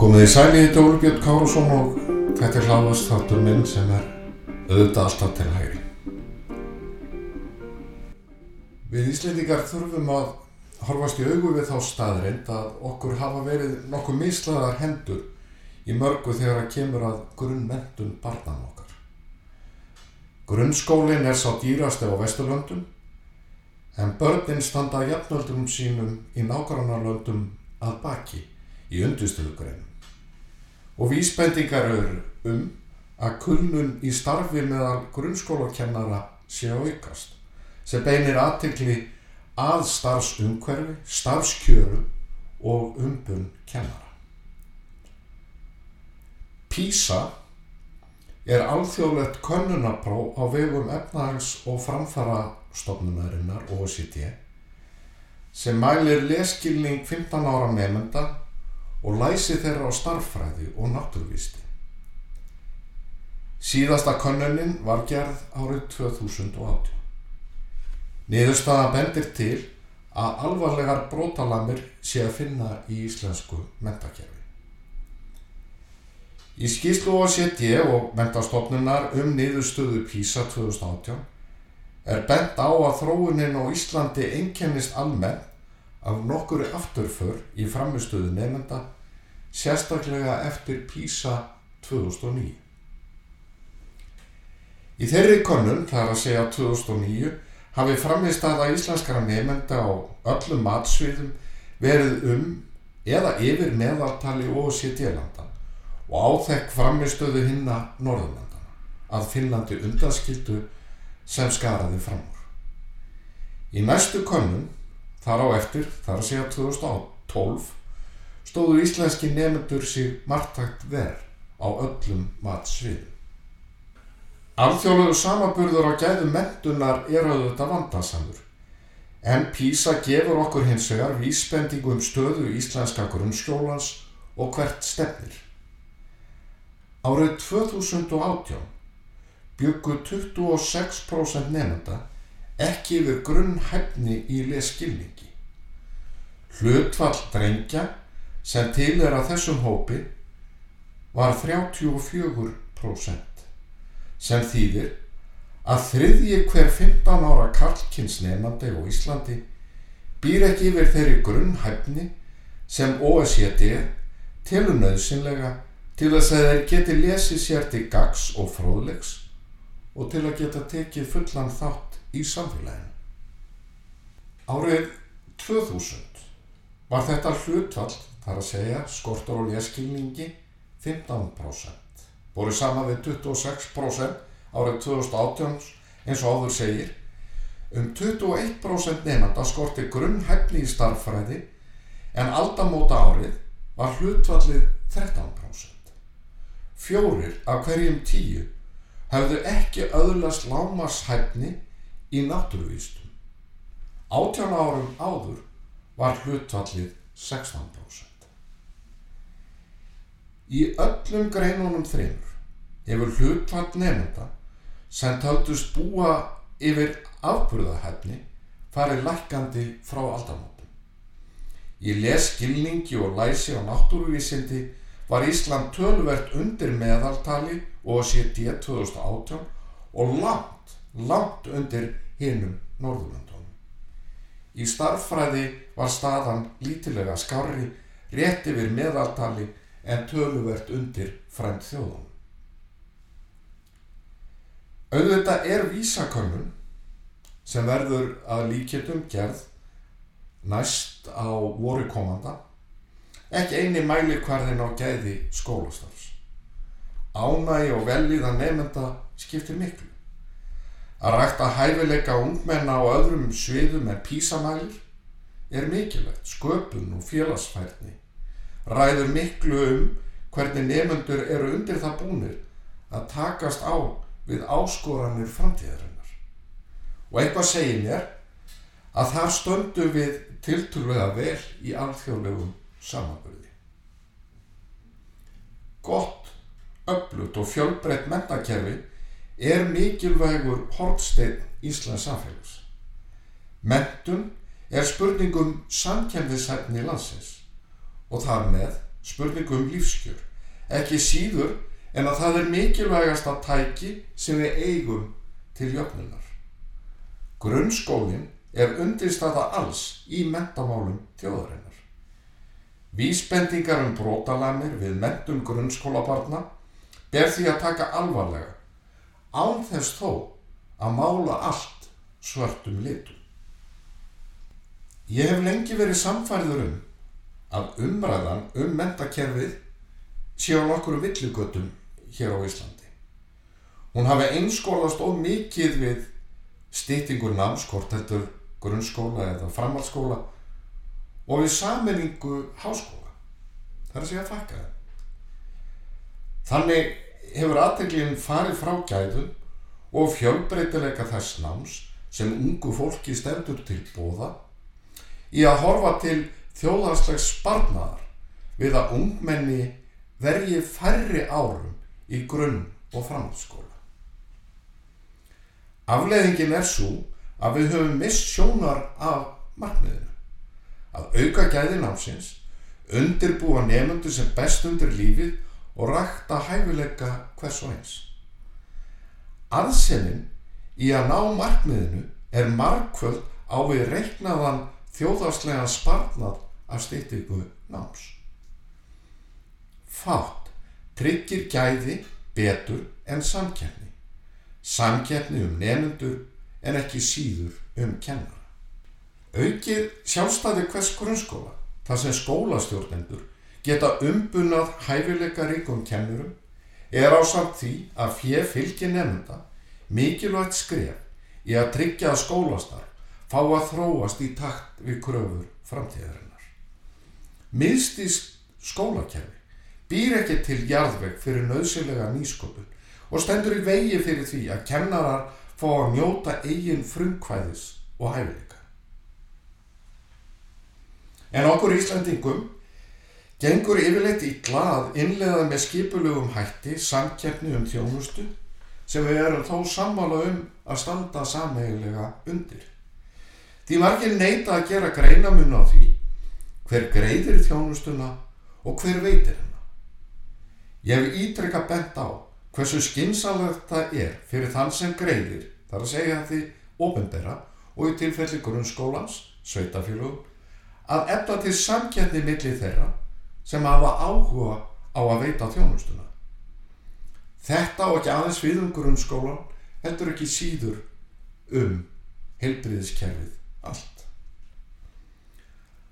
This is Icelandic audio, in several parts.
Komið í sæli í Dólbjörn Kárusson og þetta er hláðast þáttur minn sem er auðvitað alltaf til hægri. Við Íslendingar þurfum að horfast í augu við þá staðrind að okkur hafa verið nokkuð mislaðar hendur í mörgu þegar að kemur að grunnmentun barnan okkar. Grunnskólinn er sá dýrasti á Vesturlöndum en börnin standa jafnöldum sínum í nágrannarlöndum að baki í undurstöðugreinum og vísbendingar eru um að kulnun í starfi meðal grunnskólakennara sé að aukast sem beinir aðtekli að starfsumhverfi, starfskjöru og umbun kennara. PISA er alþjóðlegt könnunapróf á vegum efnahags- og framfarastofnunarinnar OECD sem mælir leskilning 15 ára nefnda og læsi þeirra á starffræði og náttúrvísti. Síðasta könnunin var gerð árið 2018. Niðurstaða bendir til að alvarlegar brótalamir sé að finna í íslensku mentakerfi. Í skýrslu OECD og mentastofnunar um niðurstöðu PISA 2018 er bent á að þróunin á Íslandi einkennist almennt af nokkuri afturför í framistöðu nefnda sérstaklega eftir PISA 2009. Í þeirri konun, þar að segja 2009, hafi framistaða íslenskara nefnda á öllum matsviðum verið um eða yfir meðaltali OECD-landan og áþekk framistöðu hinna Norðurlandana að Finnlandi undanskildu sem skaraði fram úr. Í næstu konun, þar á eftir, þar að segja 2012, stóðu íslenski nefndur sig margtækt verð á öllum matsviðum. Alþjóðlegu samaburður á gæðu mentunar er auðvitað vandansamur en PISA gefur okkur hins vegar vísbendingu um stöðu íslenska grunnskjólans og hvert stefnir. Árið 2018 byggu 26% nefnda ekki yfir grunnhæfni í leskilningi. Hlutfall drengja sem til er að þessum hópi var 34% sem þýðir að þriðji hver 15 ára karlkynnsnefnandi á Íslandi býr ekki yfir þeirri grunnhæfni sem OECD telur nöðsynlega til að þeir geti lesið sér til gags og fróðlegs og til að geta tekið fullan þátt í samfélaginu. Árið 2000 var þetta hlutvall, þar að segja skortur og leskilningi 15% voru sama við 26% árið 2018 eins og áður segir um 21% nefnda skorti grunnhæfni í starffræði en aldamóta árið var hlutvallið 13%. Fjórir af hverjum tíu hefðu ekki öðlast lámarshæfni í náttúruvístum. Átján árum áður var hlutvallið 16%. Í öllum greinunum þreymur hefur hlutvall nefnda sem taldust búa yfir afburðahefni farið lækandi frá aldamótum. Í leskilningi og læsi á náttúruvísindi var Ísland tölvert undir meðaltali og séti 2018 og langt, langt undir hinnum Norðurlandunum. Í starffræði var staðan lítilega skári rétt yfir meðaltali en töluvert undir frænt þjóðum. Auðvitað er vísakönnun sem verður að líkjöldum gerð næst á voru komanda ekki eini mæli hverðin á gæði skólastarfs. Ánægi og velíðan nefnda skiptir miklu. Að rækta hæfileika ungmenna á öðrum sviðum en písamælir er mikilvægt, sköpun og félagsfærni ræður miklu um hvernig nefnendur eru undir það búnir að takast á við áskoranir framtíðarinnar. Og eitthvað segir mér að þar stöndu við tilturlega vel í alþjóðlegum samanbyrði. Gott, öflut og fjölbreytt mentakerfi er mikilvægur hortsteinn Íslands samfélags. Mentun er spurningum samkjæmðishæfni landsins og þar með spurningum lífskjör, ekki síður en að það er mikilvægasta tæki sem við eigum til jöfnunar. Grunnskólinn er undirstaða alls í mentamálum þjóðarinnar. Vísbendingar um brotalamir við mentum grunnskólabarna ber því að taka alvarlega, án þess þó að mála allt svartum litum. Ég hef lengi verið samfærður um að umræðan um mentakerfið sé á nokkuru villugötum hér á Íslandi. Hún hafi einskólast og mikið við stýtingur námskort, er grunnskóla eða framhaldsskóla og við saminningu háskóla. Það er segja að fækka það. Þannig hefur aðteglinn farið frá gæðum og fjölbreytileika þess náms sem ungu fólki stendur til bóða í að horfa til þjóðhagslegs sparnaðar við að ungmenni vergi færri árum í grunn og framhaldsskóla. Afleðingin er svo að við höfum mist sjónar af markmiðinu. Að auka gæði námsins, undirbúa nefnundu sem best undir lífið og rækta hæfileika hvers og eins. Aðsennin í að ná markmiðinu er markvöld á við reiknaðan þjóðarslega sparnað af stýttingu náms. Fátt tryggir gæði betur en samkjæfni. Samkjæfni um nefnundur en ekki síður um kennara. Aukið sjálfstæði hvers grunnskóla, þar sem skólastjórnendur geta umbunað hæfileika ríkum kennurum, er á samt því að fjö fylgir nefnda mikilvægt skref í að tryggja skólastar fá að þróast í takt við kröfur framtíðarinnar. Miðstís skólakerfi býr ekki til jarðvegg fyrir nöðsilega nýskopun og stendur í vegi fyrir því að kennarar fá að njóta eigin frumkvæðis og hæfileika. En okkur Íslandingum gengur yfirleitt ítla að innlega með skipulugum hætti samkjæfni um þjónustu sem við erum þó sammála um að standa sameigilega undir. Því margir neyta að gera greinamun á því hver greiðir þjónustuna og hver veitir hennar. Ég hef ítrekka bent á hversu skinsalegt það er fyrir þann sem greiðir, þar að segja því ofenbera og í tilfelli grunnskólans, sveitafélögum, að efna til samkjætni millir þeirra sem hafa áhuga á að veita þjónustuna. Þetta og ekki aðeins við um grunnskólan heldur ekki síður um heilbriðiskerfið allt.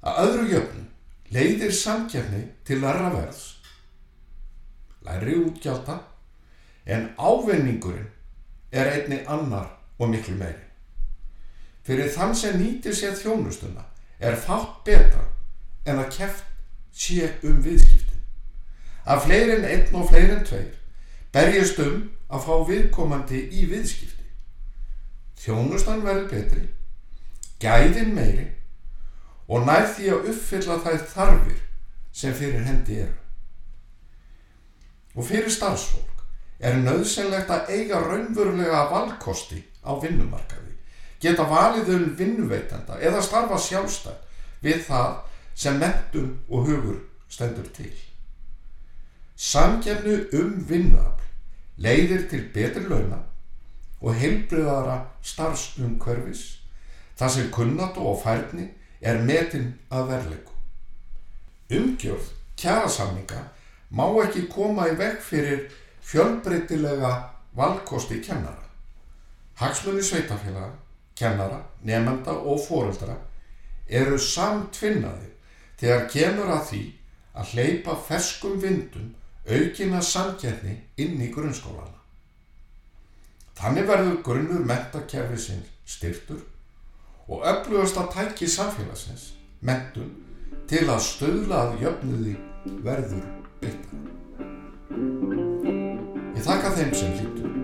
Að öðru jöfnu leiðir samkjæfni til læra verðs, læri útgjálta en ávinningurinn er einni annar og miklu meiri. Fyrir þann sem nýtir sér þjónustuna er fátt betra en að keft sé um viðskiptin. Að fleirin einn og fleirin tveir berjast um að fá viðkomandi í viðskipti. Þjónustan verður betri, gæðin meiri og nær því að uppfylla þær þarfir sem fyrir hendi eru. Og fyrir starfsfólk er nöðsynlegt að eiga raunverulega valkosti á vinnumarkaði, geta valið um vinnuveitenda eða starfa sjálfstæð við það sem mentum og hugur stendur til. Samkjafnu um vinnuafl leiðir til betri launa og heilbriðara starfsumhverfis þar sem kunnatu og færni er metin að verleiku. Umgjörð kjærasamninga má ekki koma í veg fyrir fjölbreytilega valkosti kennara. Hagsmunni sveitafélaga, kennara, nefnda og fóreldra eru samtvinnaði þegar kemur að því að hleypa ferskum vindum aukina samkjætni inn í grunnskólana. Þannig verður grunnur mentakerfi sinn styrtur og öflugast að tæki samfélagsins, mentun, til að stöðlað jöfnuði verður byggta. Ég þakka þeim sem hlýttu.